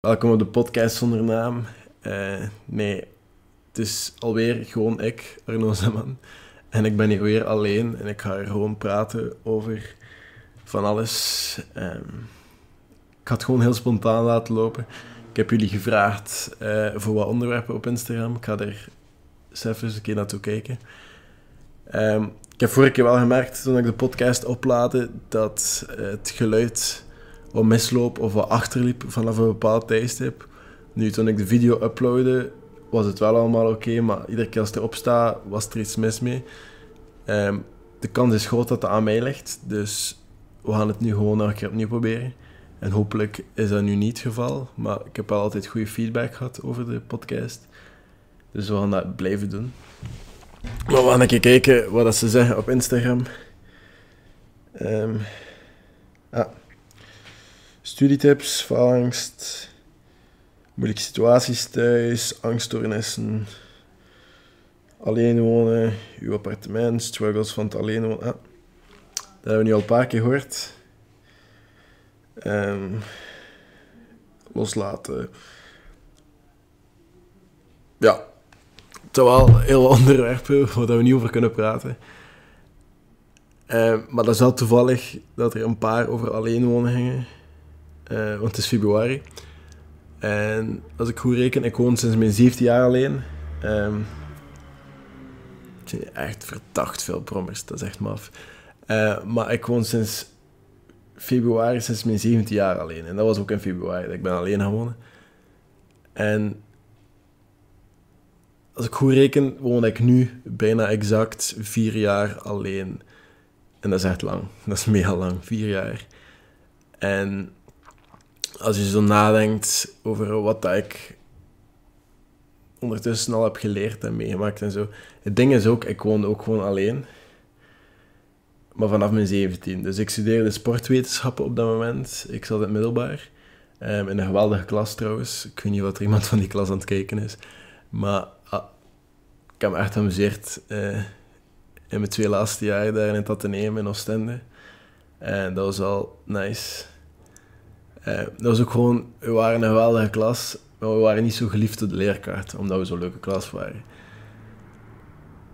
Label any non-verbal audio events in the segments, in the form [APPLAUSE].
Welkom op de podcast zonder naam. Uh, nee, het is alweer gewoon ik, Arno Zeman. En ik ben hier weer alleen en ik ga er gewoon praten over van alles. Um, ik ga het gewoon heel spontaan laten lopen. Ik heb jullie gevraagd uh, voor wat onderwerpen op Instagram. Ik ga er zelf eens een keer naartoe kijken. Um, ik heb vorige keer wel gemerkt toen ik de podcast oplaadde dat het geluid wat misloop of wat achterliep vanaf een bepaald tijdstip. Nu, toen ik de video uploadde, was het wel allemaal oké, maar iedere keer als het erop staat, was er iets mis mee. Um, de kans is groot dat het aan mij ligt, dus we gaan het nu gewoon een keer opnieuw proberen. En hopelijk is dat nu niet het geval, maar ik heb wel altijd goede feedback gehad over de podcast. Dus we gaan dat blijven doen. Maar we gaan een kijken wat ze zeggen op Instagram. Um, ah. Studietips, faalangst, moeilijke situaties thuis, angststoornissen, alleen wonen, uw appartement, struggles van het alleen wonen. Ah, dat hebben we nu al een paar keer gehoord. Um, loslaten. Ja, terwijl heel onderwerpen waar we niet over kunnen praten. Uh, maar dat is wel toevallig dat er een paar over alleen wonen gingen. Uh, want het is februari. En als ik goed reken, ik woon sinds mijn 17 jaar alleen. Um, echt verdacht veel prommers, dat is echt maf. Uh, maar ik woon sinds februari, sinds mijn 17 jaar alleen. En dat was ook in februari, dat ik ben alleen gaan wonen. En als ik goed reken, woon ik nu bijna exact vier jaar alleen. En dat is echt lang. Dat is mega lang, vier jaar. En als je zo nadenkt over wat dat ik ondertussen al heb geleerd en meegemaakt en zo. Het ding is ook, ik woonde ook gewoon alleen. Maar vanaf mijn 17. Dus ik studeerde sportwetenschappen op dat moment. Ik zat in het middelbaar. Um, in een geweldige klas trouwens. Ik weet niet wat er iemand van die klas aan het kijken is. Maar ah, ik heb me echt amuseerd uh, in mijn twee laatste jaren daar in het Atheneum in Oostende. En dat was wel nice. Uh, dat was ook gewoon, we waren een geweldige klas, maar we waren niet zo geliefd door de leerkracht, omdat we zo'n leuke klas waren.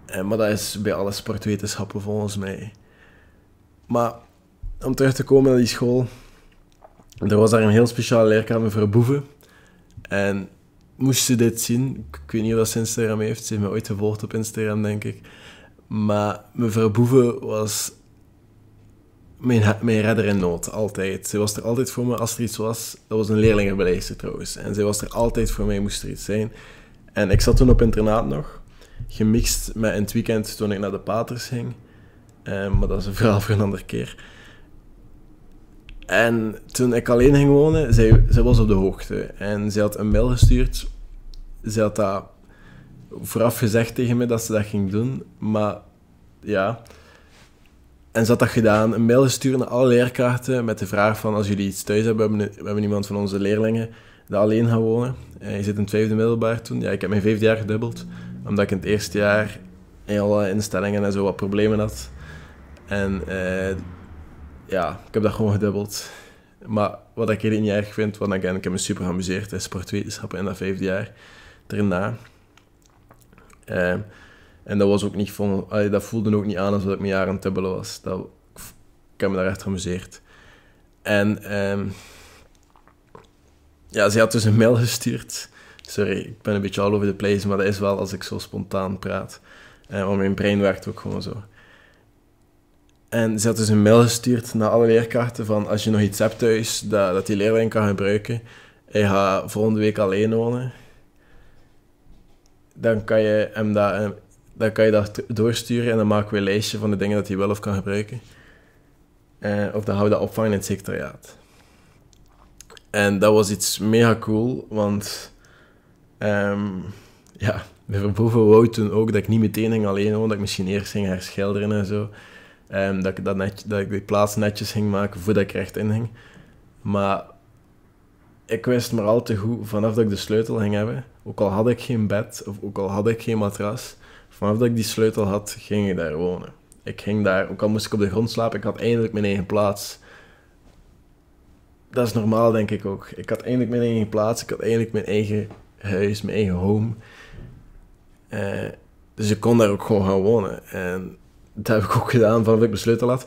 Uh, maar dat is bij alle sportwetenschappen volgens mij. Maar om terug te komen naar die school, er was daar een heel speciale leerkamer voor boeven. En moest ze dit zien, ik weet niet of ze Instagram heeft, ze heeft me ooit gevolgd op Instagram, denk ik. Maar mevrouw Boeven was mijn, redder in nood, altijd. Zij was er altijd voor me als er iets was. Dat was een leerlingenbeleidster trouwens. En zij was er altijd voor mij, moest er iets zijn. En ik zat toen op internaat nog, gemixt met in het weekend toen ik naar de paters ging. Um, maar dat is een verhaal voor een andere keer. En toen ik alleen ging wonen, zij, zij was op de hoogte. En ze had een mail gestuurd. Ze had dat vooraf gezegd tegen me dat ze dat ging doen. Maar ja, en ze had dat gedaan, een mail gestuurd naar alle leerkrachten met de vraag van als jullie iets thuis hebben, we hebben, we iemand van onze leerlingen die alleen gaan wonen. Uh, je zit in het vijfde middelbaar toen. Ja, ik heb mijn vijfde jaar gedubbeld, omdat ik in het eerste jaar alle instellingen en zo wat problemen had. En uh, ja, ik heb dat gewoon gedubbeld. Maar wat ik hier niet erg vind, want again, ik heb me super geamuseerd in sportwetenschappen in dat vijfde jaar daarna. Uh, en dat, was ook niet van, dat voelde ook niet aan alsof ik mijn jaar aan het dubbelen was. Dat, ik heb me daar echt geamuseerd. En um, ja, ze had dus een mail gestuurd. Sorry, ik ben een beetje all over the place, maar dat is wel als ik zo spontaan praat. Uh, want mijn brein werkt ook gewoon zo. En ze had dus een mail gestuurd naar alle leerkrachten van als je nog iets hebt thuis dat, dat die leerling kan gebruiken, hij gaat volgende week alleen wonen, dan kan je hem dat dan kan je dat doorsturen en dan maken we een lijstje van de dingen dat hij wel of kan gebruiken. Uh, of dan houden we dat opvangen in het secretariaat. En dat was iets mega cool, want um, ja, boven wou toen ook dat ik niet meteen ging alleen wonen, dat ik misschien eerst ging herschilderen en zo. Um, dat, ik dat, net, dat ik die plaats netjes ging maken voordat ik recht ging. Maar ik wist maar al te goed, vanaf dat ik de sleutel ging hebben, ook al had ik geen bed, of ook al had ik geen matras, Vanaf dat ik die sleutel had, ging ik daar wonen. Ik ging daar, ook al moest ik op de grond slapen, ik had eindelijk mijn eigen plaats. dat is normaal, denk ik ook. Ik had eigenlijk mijn eigen plaats, ik had eigenlijk mijn eigen huis, mijn eigen home. Eh, dus ik kon daar ook gewoon gaan wonen. En dat heb ik ook gedaan vanaf ik besloten had.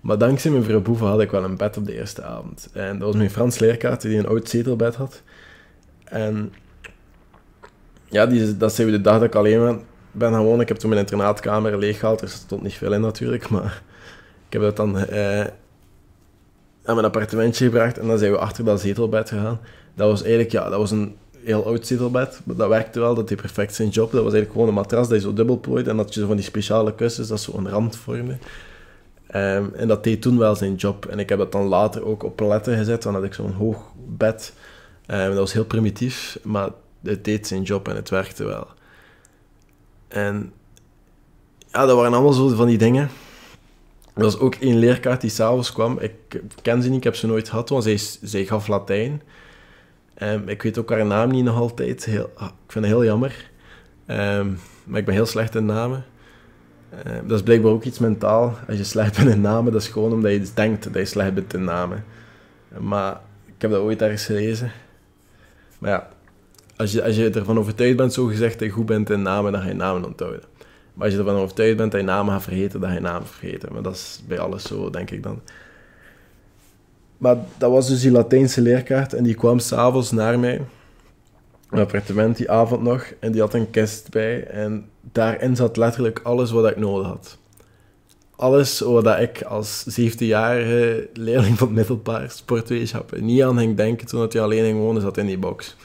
Maar dankzij mijn vrouw Boeven had ik wel een bed op de eerste avond. En dat was mijn Frans leerkaart die een oud zetelbed had. En ja, die, dat zijn we de dag dat ik alleen ben, wonen. Ik heb toen mijn internaatkamer leeggehaald. Er stond niet veel in natuurlijk, maar ik heb dat dan eh, aan mijn appartementje gebracht. En dan zijn we achter dat zetelbed gegaan. Dat was eigenlijk, ja, dat was een heel oud zetelbed. Maar dat werkte wel, dat deed perfect zijn job. Dat was eigenlijk gewoon een matras dat je zo dubbel plooit. En dat je zo van die speciale kussens dat zo een rand vormde. Ehm, en dat deed toen wel zijn job. En ik heb dat dan later ook op paletten gezet. Dan had ik zo'n hoog bed. Um, dat was heel primitief, maar het deed zijn job en het werkte wel. En ja, dat waren allemaal zo van die dingen. Er was ook één leerkaart die s'avonds kwam. Ik ken ze niet, ik heb ze nooit gehad, want zij, zij gaf Latijn. Um, ik weet ook haar naam niet nog altijd. Heel, ik vind het heel jammer. maar ik ben heel slecht in namen. Uh, dat is blijkbaar ook iets mentaal. Als je slecht bent in namen, dat is gewoon omdat je denkt dat je slecht bent in namen. Maar ik heb dat ooit ergens gelezen. Maar ja, als je, als je ervan overtuigd bent, zo gezegd, dat je goed bent in namen, dan ga je namen onthouden. Maar als je ervan overtuigd bent dat je namen gaat vergeten, dan ga je namen vergeten. Maar dat is bij alles zo, denk ik dan. Maar dat was dus die Latijnse leerkaart en die kwam s'avonds naar mij mijn appartement die avond nog en die had een kist bij en daarin zat letterlijk alles wat ik nodig had. Alles wat ik als 17-jarige leerling van het middelbaar sportwetenschap niet aan ging denken toen hij alleen ging wonen, zat in die box.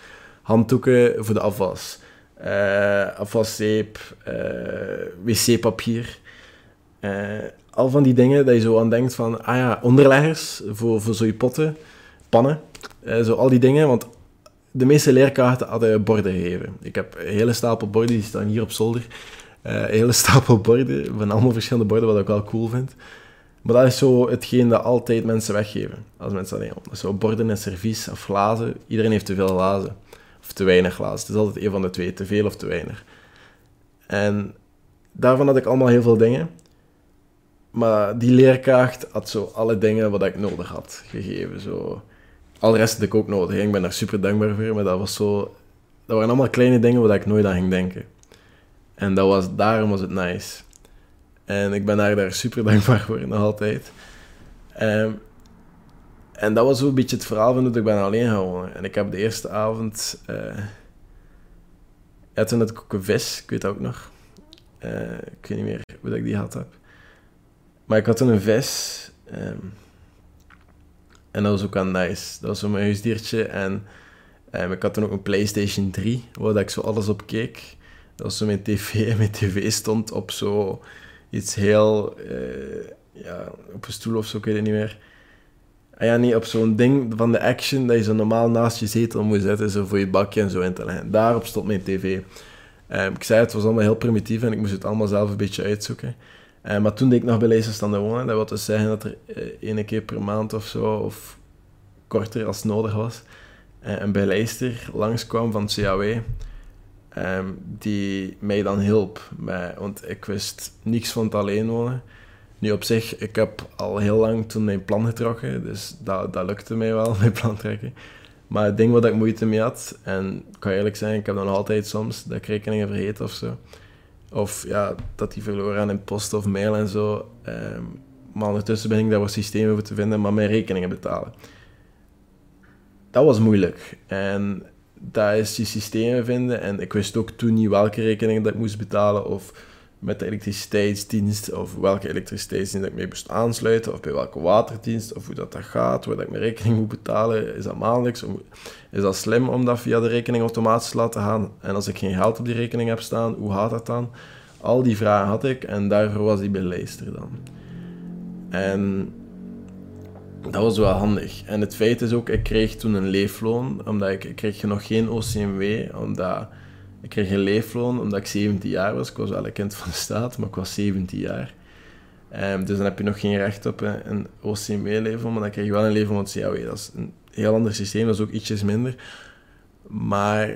Handdoeken voor de afwas, uh, afwaszeep, uh, wc-papier. Uh, al van die dingen dat je zo aan denkt van, ah ja, onderleggers voor, voor zo je potten, pannen, zo al die dingen, want de meeste leerkaarten hadden borden gegeven. Ik heb een hele stapel borden, die staan hier op zolder. Een hele [LAUGHS] stapel borden, van allemaal verschillende borden, wat ik wel cool vind. Maar dat is zo hetgeen dat altijd mensen weggeven, als mensen dat nemen. Zo borden en servies of glazen. Iedereen heeft te veel glazen. Of te weinig glazen. Het is altijd een van de twee, te veel of te weinig. En daarvan had ik allemaal heel veel dingen. Maar die leerkaart had zo alle dingen wat ik nodig had gegeven. Zo al de rest had ik ook nodig. Ik ben daar super dankbaar voor, maar dat was zo... Dat waren allemaal kleine dingen waar ik nooit aan ging denken. En dat was, daarom was het nice. En ik ben daar, daar super [LAUGHS] dankbaar voor, nog altijd. Um, en dat was zo een beetje het verhaal van dat ik ben alleen gaan wonen. En ik heb de eerste avond... Uh, ja, toen had ik ook een vis, ik weet dat ook nog. Uh, ik weet niet meer hoe ik die had. Maar ik had toen een vis... Um, en dat was ook wel nice. Dat was zo mijn huisdiertje. En um, ik had toen ook een PlayStation 3, waar ik zo alles op keek. Dat was zo mijn tv. En [LAUGHS] mijn tv stond op zo iets heel... Uh, ja, op een stoel of zo, ik weet het niet meer. Ah ja, niet op zo'n ding van de action dat je zo normaal naast je zetel moet zetten, zo voor je bakje en zo in te leggen. Daarop stond mijn tv. Um, ik zei het was allemaal heel primitief en ik moest het allemaal zelf een beetje uitzoeken. Uh, maar toen deed ik nog bij Lezenstanden wonen. Dat wil dus zeggen dat er uh, keer per maand of zo, of korter als nodig was, uh, een bijlijster langskwam van CAW. Ehm, die mij dan hielp. Want ik wist niks van het alleen wonen. Nu op zich, ik heb al heel lang toen mijn plan getrokken. Dus dat, dat lukte mij wel, [LAUGHS] mijn plan trekken. Maar het ding wat ik moeite mee had, en ik kan eerlijk zijn, ik heb dan altijd soms dat ik rekeningen vergeet of zo of ja, dat die verloren aan in post of mail en zo. Um, maar ondertussen ben ik daar wat systemen voor te vinden, maar mijn rekeningen betalen. Dat was moeilijk. En daar is die systemen vinden. En ik wist ook toen niet welke rekeningen dat ik moest betalen. Of met de elektriciteitsdienst. Of welke elektriciteitsdienst ik mee moest aansluiten. Of bij welke waterdienst. Of hoe dat, dat gaat. Waar ik mijn rekening moet betalen. Is dat maandelijks? Is dat slim om dat via de rekening automatisch te laten gaan? En als ik geen geld op die rekening heb staan, hoe gaat dat dan? Al die vragen had ik en daarvoor was die belijster dan. En dat was wel handig. En het feit is ook, ik kreeg toen een leefloon, omdat ik, ik kreeg nog geen OCMW, omdat ik kreeg een leefloon omdat ik 17 jaar was. Ik was wel een kind van de staat, maar ik was 17 jaar. Um, dus dan heb je nog geen recht op een, een OCMW-leefloon, maar dan krijg je wel een leefloon van CAW. Dat is een heel ander systeem, dat is ook ietsjes minder. Maar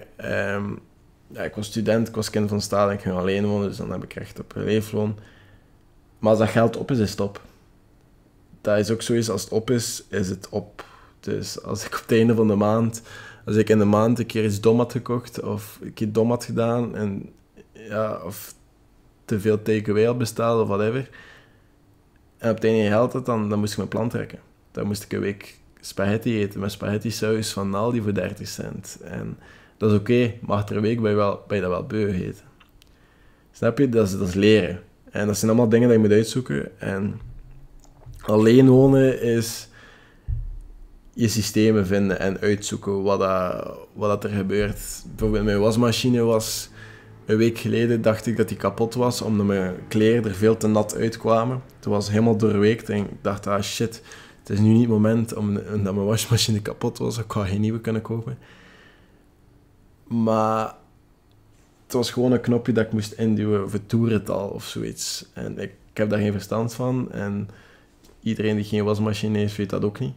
um, ja, ik was student, ik was kind van staat en ik ging alleen wonen, dus dan heb ik recht op een leefloon. Maar als dat geld op is, is het op. Dat is ook zoiets, als het op is, is het op. Dus als ik op het einde van de maand, als ik in de maand een keer iets dom had gekocht of een keer dom had gedaan en ja, of te veel takeaway had besteld of whatever, en op het einde geld had, dan, dan moest ik mijn plan trekken. Dan moest ik een week spaghetti eten met spaghetti saus van Aldi voor 30 cent. En dat is oké, maar achter een week ben je, wel, ben je dat wel beu eten. Snap je? Dat is, dat is leren. En dat zijn allemaal dingen die je moet uitzoeken. En alleen wonen is je systemen vinden en uitzoeken wat, dat, wat dat er gebeurt. Bijvoorbeeld mijn wasmachine was... Een week geleden dacht ik dat die kapot was, omdat mijn kleren er veel te nat uitkwamen. Het was helemaal doorweekt en ik dacht, ah shit, het is nu niet het moment omdat mijn wasmachine kapot was. Ik ga geen nieuwe kunnen kopen. Maar het was gewoon een knopje dat ik moest induwen voor toerental of zoiets. En ik, ik heb daar geen verstand van. En iedereen die geen wasmachine heeft, weet dat ook niet.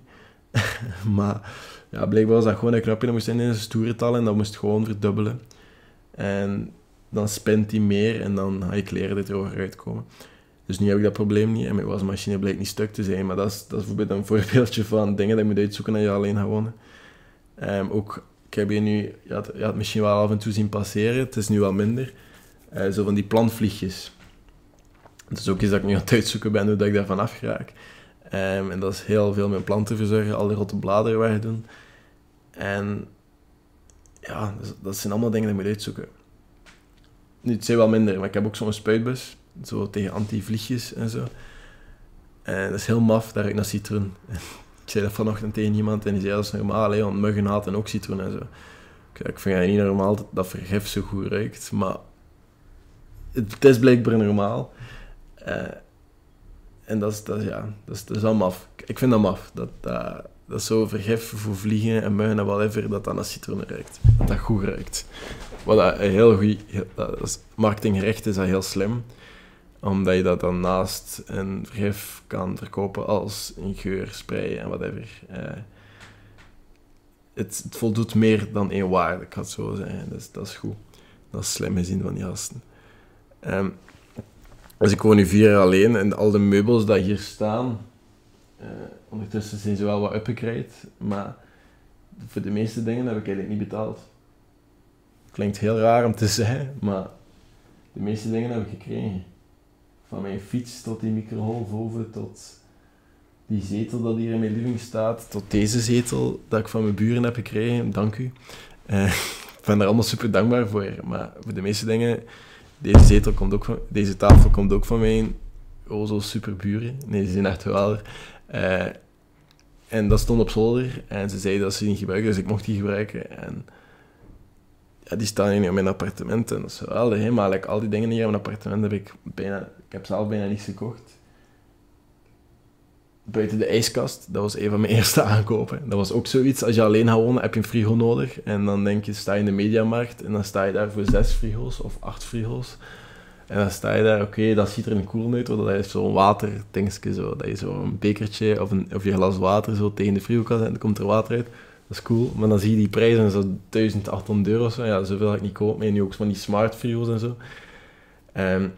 [LAUGHS] maar ja, blijkbaar was dat gewoon een knopje dat moest induwen, een toerental, en dat moest gewoon verdubbelen. En dan spint hij meer en dan ga je kleren er hoger uitkomen. Dus nu heb ik dat probleem niet en mijn wasmachine blijkt niet stuk te zijn. Maar dat is, dat is bijvoorbeeld een [LAUGHS] voorbeeldje van dingen dat je moet uitzoeken als je alleen gaat wonen. Um, ook ik heb je nu, je had, je misschien wel af en toe zien passeren, het is nu wel minder. Uh, zo van die plantvliegjes. Het is ook iets dat ik nu aan het uitzoeken ben, hoe dat ik daarvan afraak. Um, en dat is heel veel met planten verzorgen, al die rotte bladeren wegdoen. En ja, dat, zijn allemaal dingen die je moet uitzoeken. Nu, het zijn wel minder, maar ik heb ook zo'n spuitbus, zo tegen anti-vliegjes en zo. En dat is heel maf, daar ik naar citroen. [LAUGHS] Ik zei dat vanochtend tegen iemand en die zei dat is normaal, hè, want muggen haten ook citroen en zo. Ik vind het niet normaal dat, vergif zo goed ruikt, maar het, is blijkbaar normaal. Uh, en dat is, dat, ja, dat is, dat is. Ik vind dat maf. Dat, dat, dat zo vergif voor vliegen en muggen en whatever, dat dat naar citroen ruikt. Dat dat goed ruikt. Wat dat heel goed... Dat is, is dat heel slim omdat je dat dan naast een vergif kan verkopen als een geurspray en whatever. Uh, het, het, voldoet meer dan één waarde, ik had zo zeggen. Dus dat is goed. Dat is slim gezien van die gasten. Um, dus ik woon nu vier jaar alleen en al de meubels die hier staan, uh, ondertussen zijn ze wel wat upgegrade, maar voor de meeste dingen heb ik eigenlijk niet betaald. Klinkt heel raar om te [LAUGHS] zeggen, maar de meeste dingen heb ik gekregen. Van mijn fiets tot die microgolfoven, tot die zetel dat hier in mijn living staat, tot deze zetel dat ik van mijn buren heb gekregen. Dank u. Uh, [LAUGHS] ik ben daar allemaal super dankbaar voor. Maar voor de meeste dingen, deze zetel komt ook van, deze tafel komt ook van mijn oh zo super buren. Nee, ze zijn echt geweldig. Uh, en dat stond op zolder en ze zeiden dat ze die niet gebruiken, dus ik mocht die gebruiken. En ja, die staan hier in mijn appartement en dat is like, al die dingen hier in mijn appartement heb ik bijna ik heb zelf bijna niets gekocht. Buiten de ijskast, dat was een van mijn [LAUGHS] eerste aankopen. Dat was ook zoiets, als je alleen gaat wonen, heb je een frigo nodig. En dan denk je, sta je in de mediamarkt en dan sta je daar voor zes frigo's of acht frigo's. En dan sta je daar, oké, dat ziet er een cool uit, want dat is zo'n waterdingetje, zo, dat je zo'n bekertje of, een, of je glas water zo tegen de frigo kan zetten, dan komt er water uit. Dat is cool, maar dan zie je die prijzen, zo 1800 euro zo. Ja, zoveel had ik niet koop, maar nu ook van die smart frigo's en zo. Um,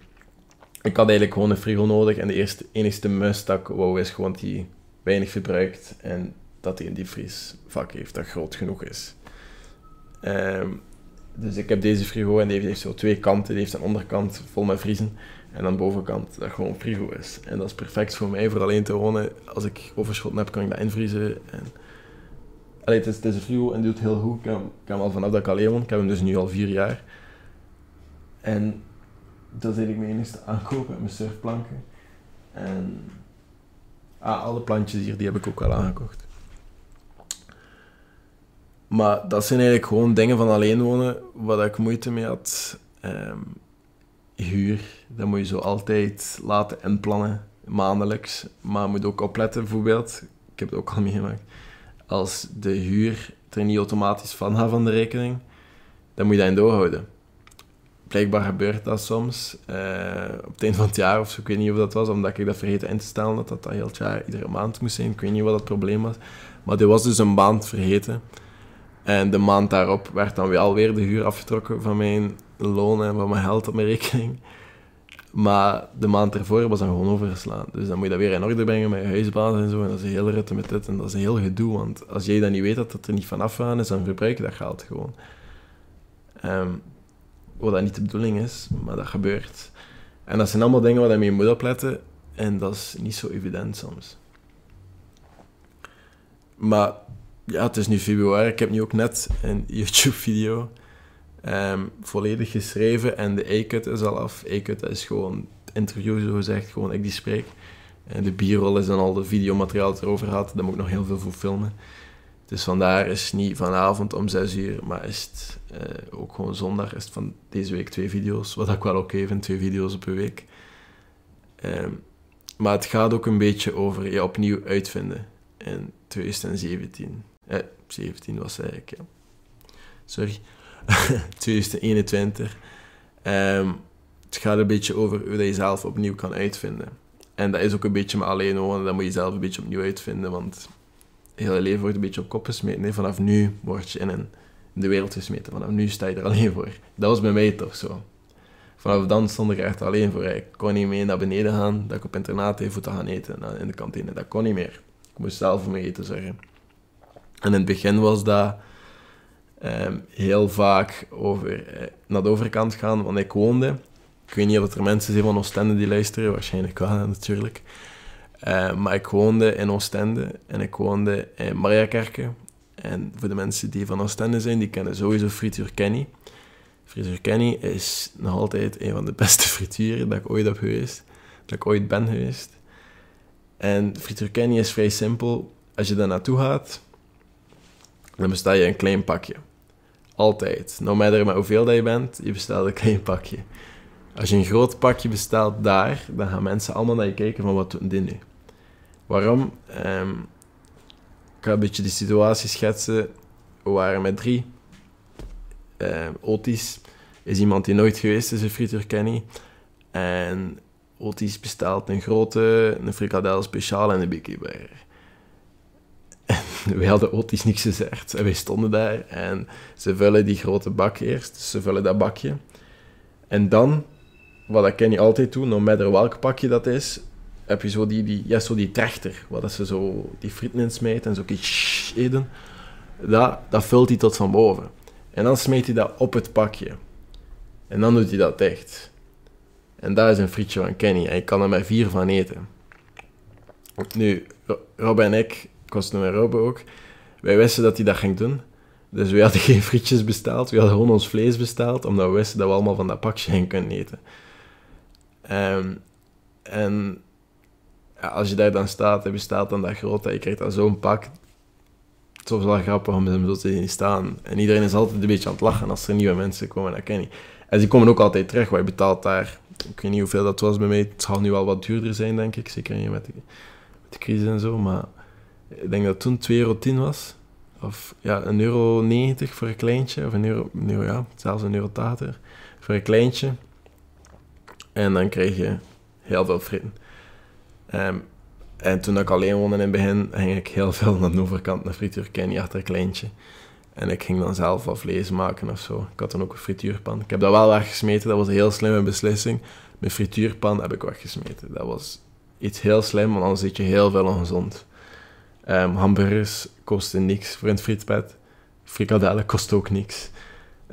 ik had eigenlijk gewoon een frigo nodig en de eerste, enigste must dat ik wou is gewoon die weinig verbruikt en dat hij een diepvriesvak heeft dat groot genoeg is. Ehm, dus ik heb deze frigo en die heeft zo twee kanten. Die heeft een onderkant vol met vriezen en dan bovenkant dat gewoon frigo is. En dat is perfect voor mij, voor alleen te wonen. Als ik overschot heb, kan ik dat invriezen. En... Het, is, het een frigo en doet heel goed. Ik kan, kan al vanaf dat ik alleen woon. Ik heb hem dus nu al vier jaar. En dat is eigenlijk mijn enige aankoop met mijn surfplanken. En ah, alle plantjes hier, die heb ik ook wel aangekocht. Maar dat zijn eigenlijk gewoon dingen van alleen wonen waar ik moeite mee had. Um, huur, dat moet je zo altijd laten inplannen, maandelijks. Maar je moet ook opletten, bijvoorbeeld, ik heb het ook al meegemaakt, als de huur er niet automatisch van gaat van de rekening, dan moet je dat in doorhouden blijkbaar gebeurt dat soms. Uh, op het eind van het jaar of zo. Ik weet niet of dat was, omdat ik dat vergeten in te stellen dat dat, dat heel het jaar iedere maand moest zijn. Ik weet niet wat het probleem was. Maar dit was dus een maand vergeten. En de maand daarop werd dan weer de huur afgetrokken van mijn loon en van mijn geld op mijn rekening. Maar de maand ervoor was dan gewoon overgeslaan. Dus dan moet je dat weer in orde brengen met je huisbaas en zo. En dat is een hele rit met dit en dat is een heel gedoe. Want als jij dan niet weet dat het er niet vanaf gaan is, dan verbruik je dat geld gewoon. Um, wat dat niet de bedoeling is, maar dat gebeurt. En dat zijn allemaal dingen waar je moet opletten. En dat is niet zo evident soms. Maar ja, het is nu februari. Ik heb nu ook net een [LAUGHS] YouTube-video um, volledig geschreven. En de A-cut is al af. A-cut is gewoon interview, zo gezegd. Gewoon ik die spreek. En de b-roll is dan al de videomateriaal dat erover had. Daar moet ik nog heel veel voor filmen. Dus vandaar is niet vanavond om 6 uur, maar is het uh, ook gewoon zondag. Is het van deze week twee video's. Wat ik wel okay vind, twee video's op een week. Um, maar het gaat ook een beetje over je opnieuw uitvinden in 2017. Eh, 17 was eigenlijk, ja. Sorry. [LAUGHS] 2021. Um, het gaat een beetje over hoe je jezelf opnieuw kan uitvinden. En dat is ook een beetje maar alleen wonen, dat moet je zelf een beetje opnieuw uitvinden, want heel je leven wordt een beetje op kop gesmeten. Nee, vanaf nu word je in, een, in de wereld gesmeten, vanaf nu sta je er alleen voor. Dat was bij mij toch zo. Vanaf dan stond ik er echt alleen voor. Ik kon niet meer naar beneden gaan, dat ik op internaat even te gaan eten in de kantine. Dat kon niet meer. Ik moest zelf voor mijn eten zeggen. En in het begin was dat ehm, heel vaak over, eh, naar de overkant gaan, want ik woonde. Ik weet niet of er mensen zijn van Oostende die luisteren, waarschijnlijk wel natuurlijk. Uh, maar ik woonde in Oostende en ik woonde in Mariakerke. En voor de mensen die van Oostende zijn, die kennen sowieso Frituur Kenny. Frituur Kenny is nog altijd een van de [LAUGHS] beste frituren dat ik ooit heb geweest. Dat ik ooit ben geweest. En Frituur Kenny is vrij simpel. Als je daar naartoe gaat, dan bestel je een klein pakje. Altijd. No matter hoeveel dat je bent, je bestelt een [LAUGHS] klein pakje. Als je een groot pakje bestelt daar, dan gaan mensen allemaal naar je kijken van wat doen die nu. Waarom? Um, ik ga een beetje de situatie schetsen. We waren met drie. Uh, Otis is iemand die nooit geweest is in Frituur Kenny. En Otis bestelt een grote, een frikadel speciaal en een Biggie Burger. [LAUGHS] Wij hadden Otis niks gezegd. En wij stonden daar en ze vullen die grote bak eerst. Ze vullen dat bakje. En dan, wat ik Kenny altijd doe, no matter welk pakje dat is, heb je zo die, ja, zo die trechter, waar dat ze zo die frieten in smijt en zo eten. Dat, dat vult hij tot van boven. En dan smijt hij dat op het pakje. En dan doet hij dat dicht. En daar is een frietje van Kenny. En ik kan er maar vier van eten. Nu, Rob en ik, ik was met Rob ook, wij wisten dat hij dat ging doen. Dus we hadden [LAUGHS] geen frietjes besteld. We hadden gewoon ons vlees besteld, omdat we wisten dat we allemaal van dat pakje gingen kunnen eten. Um, en als je daar dan staat en bestelt dan dat groot, je krijgt dan zo'n pak. Het was wel grappig om hem zo te zien staan. En iedereen is altijd een beetje aan het lachen als er nieuwe mensen komen, dat ken je. En ze komen ook altijd terug, waar je betaalt daar. Ik weet niet hoeveel dat was bij mij. Het zal nu wel wat duurder zijn, denk ik. Zeker met de, met de crisis en zo. Maar ik denk dat toen 2,10 euro was. Of ja, 1,90 euro voor een kleintje. Of een euro, ja, zelfs een euro tater voor een kleintje. En dan krijg je heel veel fritten. Ehm, en toen ik alleen woonde in het begin, ging ik heel [LAUGHS] veel naar de overkant naar frituur Kenny achter een kleintje. En ik ging dan zelf wat vlees maken of zo. Ik had dan ook een frituurpan. Ik heb dat wel weggesmeten, dat was een heel slimme beslissing. Mijn frituurpan heb ik weggesmeten. Dat was iets heel slim, want anders zit je heel veel ongezond. Um, hamburgers kosten niks voor een frietpet. Frikadellen kost ook niks.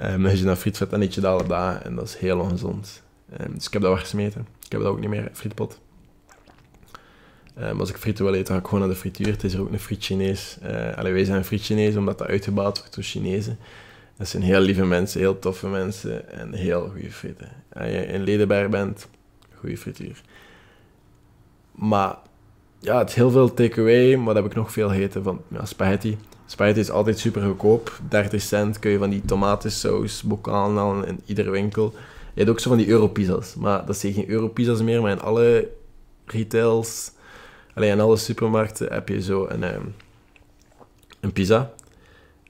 Um, als je naar frietvet, dan eet je dat alle dagen en dat is heel ongezond. dus ik heb dat weggesmeten. Ik heb dat ook niet meer, frietpot. Um, als ik frieten wil eten, ga ik gewoon naar de frituur. Het is er ook een friet Chinees. Uh, wij zijn friet Chinees omdat dat uitgebouwd wordt door Chinezen. Dat zijn heel lieve mensen, heel toffe mensen en heel goede frieten. Als je in Ledenberg bent, goede frituur. Maar ja, het is heel veel takeaway, maar dat heb ik nog veel gegeten van ja, spaghetti. Spaghetti is altijd super goedkoop. 30 cent kun je van die tomatensaus, bokaal halen in iedere winkel. Je hebt ook zo van die Europizza's, maar dat zijn geen Europizza's meer, maar in alle retails Alleen in alle supermarkten heb je zo een, um, een pizza.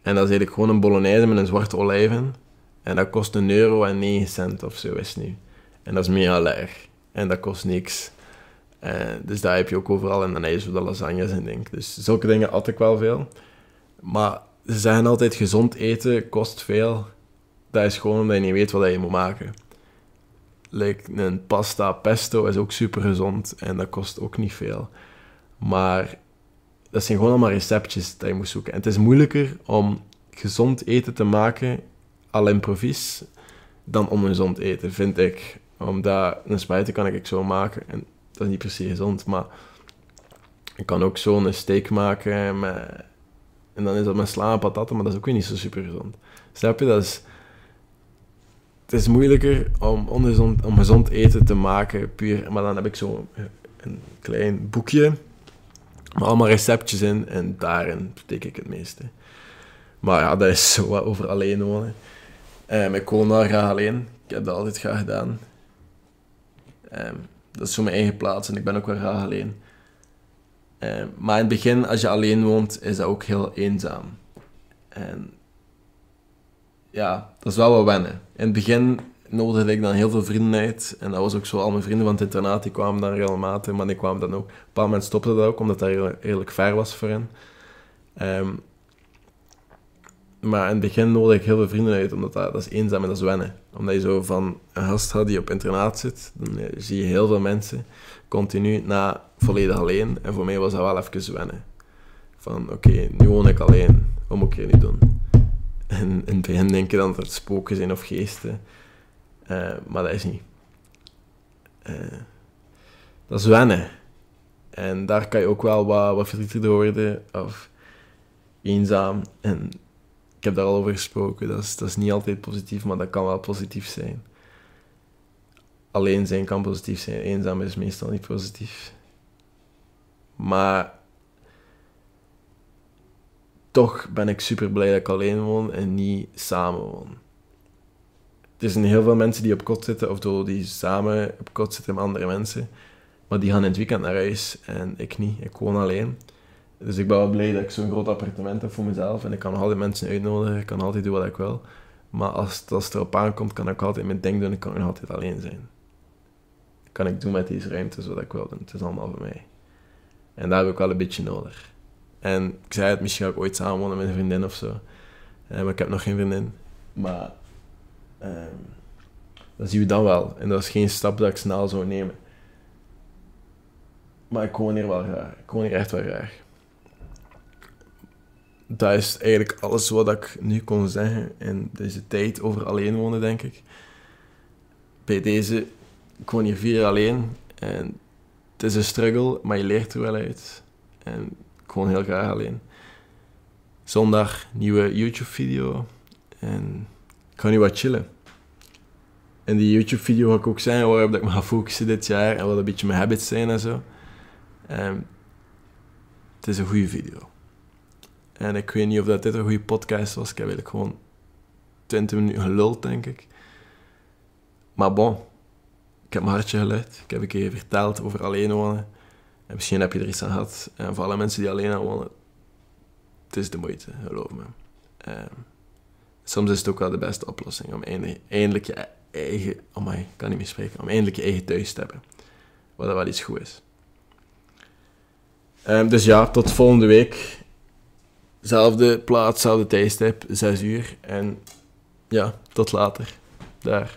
En dat is eigenlijk gewoon een bolognese met een zwarte olijven. En dat kost een euro en 9 cent of zo is nu. En dat is mega leeg. En dat kost niks. En dus daar heb je ook overal. En dan heb je zo de lasagnes en denk. Dus zulke dingen had ik wel veel. Maar ze zeggen altijd gezond eten kost veel. Dat is gewoon omdat je niet weet wat je moet maken. Like een pasta pesto is ook super gezond en dat kost ook niet veel. Maar dat zijn gewoon allemaal receptjes dat je moet zoeken. En het is moeilijker om gezond eten te maken à l'improvis dan ongezond eten, vind ik. Omdat een spijt kan ik zo maken en dat is niet se gezond, maar ik kan ook zo een steak maken met, en dan is dat met sla en patatten, maar dat is ook weer niet zo super gezond. Snap je? Dat is, het is moeilijker om, om gezond eten te maken, puur. Maar dan heb ik zo een klein boekje met allemaal receptjes in en daarin steek ik het meeste. Maar ja, dat is zo wat over alleen wonen. Ik woon wel graag alleen. Ik heb dat altijd graag gedaan. Um, dat is zo mijn eigen plaats en ik ben ook wel graag alleen. Um, maar in het begin, als je alleen woont, is dat ook heel eenzaam. En ja, dat is wel wat wennen. In het begin nodigde ik dan heel veel vrienden uit. En dat was ook zo, al mijn vrienden van het internaat, die kwamen dan regelmatig. Maar die kwamen dan ook... Op een bepaald moment stopte dat ook, omdat dat redelijk ver was voor hen. Um, maar in het begin nodig ik heel veel vrienden uit, omdat dat, dat is eenzaam en dat is wennen. Omdat je zo van een gast had die op internaat zit, dan eh, zie je heel veel mensen continu na volledig alleen. En voor mij was dat wel even wennen. Van, oké, nu woon ik alleen, wat moet ik hier nu doen? En in het begin denk je dan dat het spoken zijn of geesten. Uh, maar dat is niet. Uh, dat is wennen. En daar kan je ook wel wat, wat verdrietig worden, of eenzaam. En ik heb daar al over gesproken. Dat is, dat is niet altijd positief, maar dat kan wel positief zijn. Alleen zijn kan positief zijn. Eenzaam is meestal niet positief. Maar toch ben ik super blij dat ik alleen woon en niet samen woon. Er zijn heel veel mensen die op kot zitten, of die samen op kot zitten met andere mensen. Maar die gaan in het weekend naar huis en ik niet. Ik woon alleen. Dus ik ben wel blij dat ik zo'n groot appartement heb voor mezelf. En ik kan altijd mensen uitnodigen. Ik kan altijd doen wat ik wil. Maar als, als het erop aankomt, kan ik altijd mijn ding doen. Ik kan nog altijd alleen zijn. Kan ik doen met deze ruimte wat ik wil doen. Het is allemaal voor mij. En daar heb ik wel een beetje nodig. En ik zei het, misschien ga ik ooit samenwonen met een vriendin of zo. Eh, maar ik heb nog geen vriendin. Maar uh, dat zien we dan wel. En dat is geen stap dat ik snel zou nemen. Maar ik woon hier wel graag. Ik woon hier echt wel graag dat is eigenlijk alles wat ik nu kon zeggen in deze tijd over alleen wonen, denk ik. Bij deze, ik woon hier vier alleen en het is een struggle, maar je leert er wel uit. En ik woon heel graag alleen. Zondag nieuwe YouTube-video en ik ga nu wat chillen. In die YouTube-video ga ik ook zeggen waarop ik me ga focussen dit jaar en wat een beetje mijn habits zijn en zo. En het is een goede video. En ik weet niet of dat dit een goede podcast was. Ik heb eigenlijk gewoon 20 minuten geluld, denk ik. Maar bon, ik heb mijn hartje geluid. Ik heb een keer verteld over alleen wonen. En misschien heb je er iets aan gehad. En voor alle mensen die alleen aan wonen, het is de moeite, geloof me. Um, soms is het ook wel de beste oplossing om eindelijk je eigen... Oh my, kan niet meer spreken. Om eindelijk je eigen thuis te hebben. Wat dat wel iets goed is. Um, dus ja, tot volgende week. Zelfde plaats, zelfde tijdstip, 6 uur. En ja, tot later. Daar.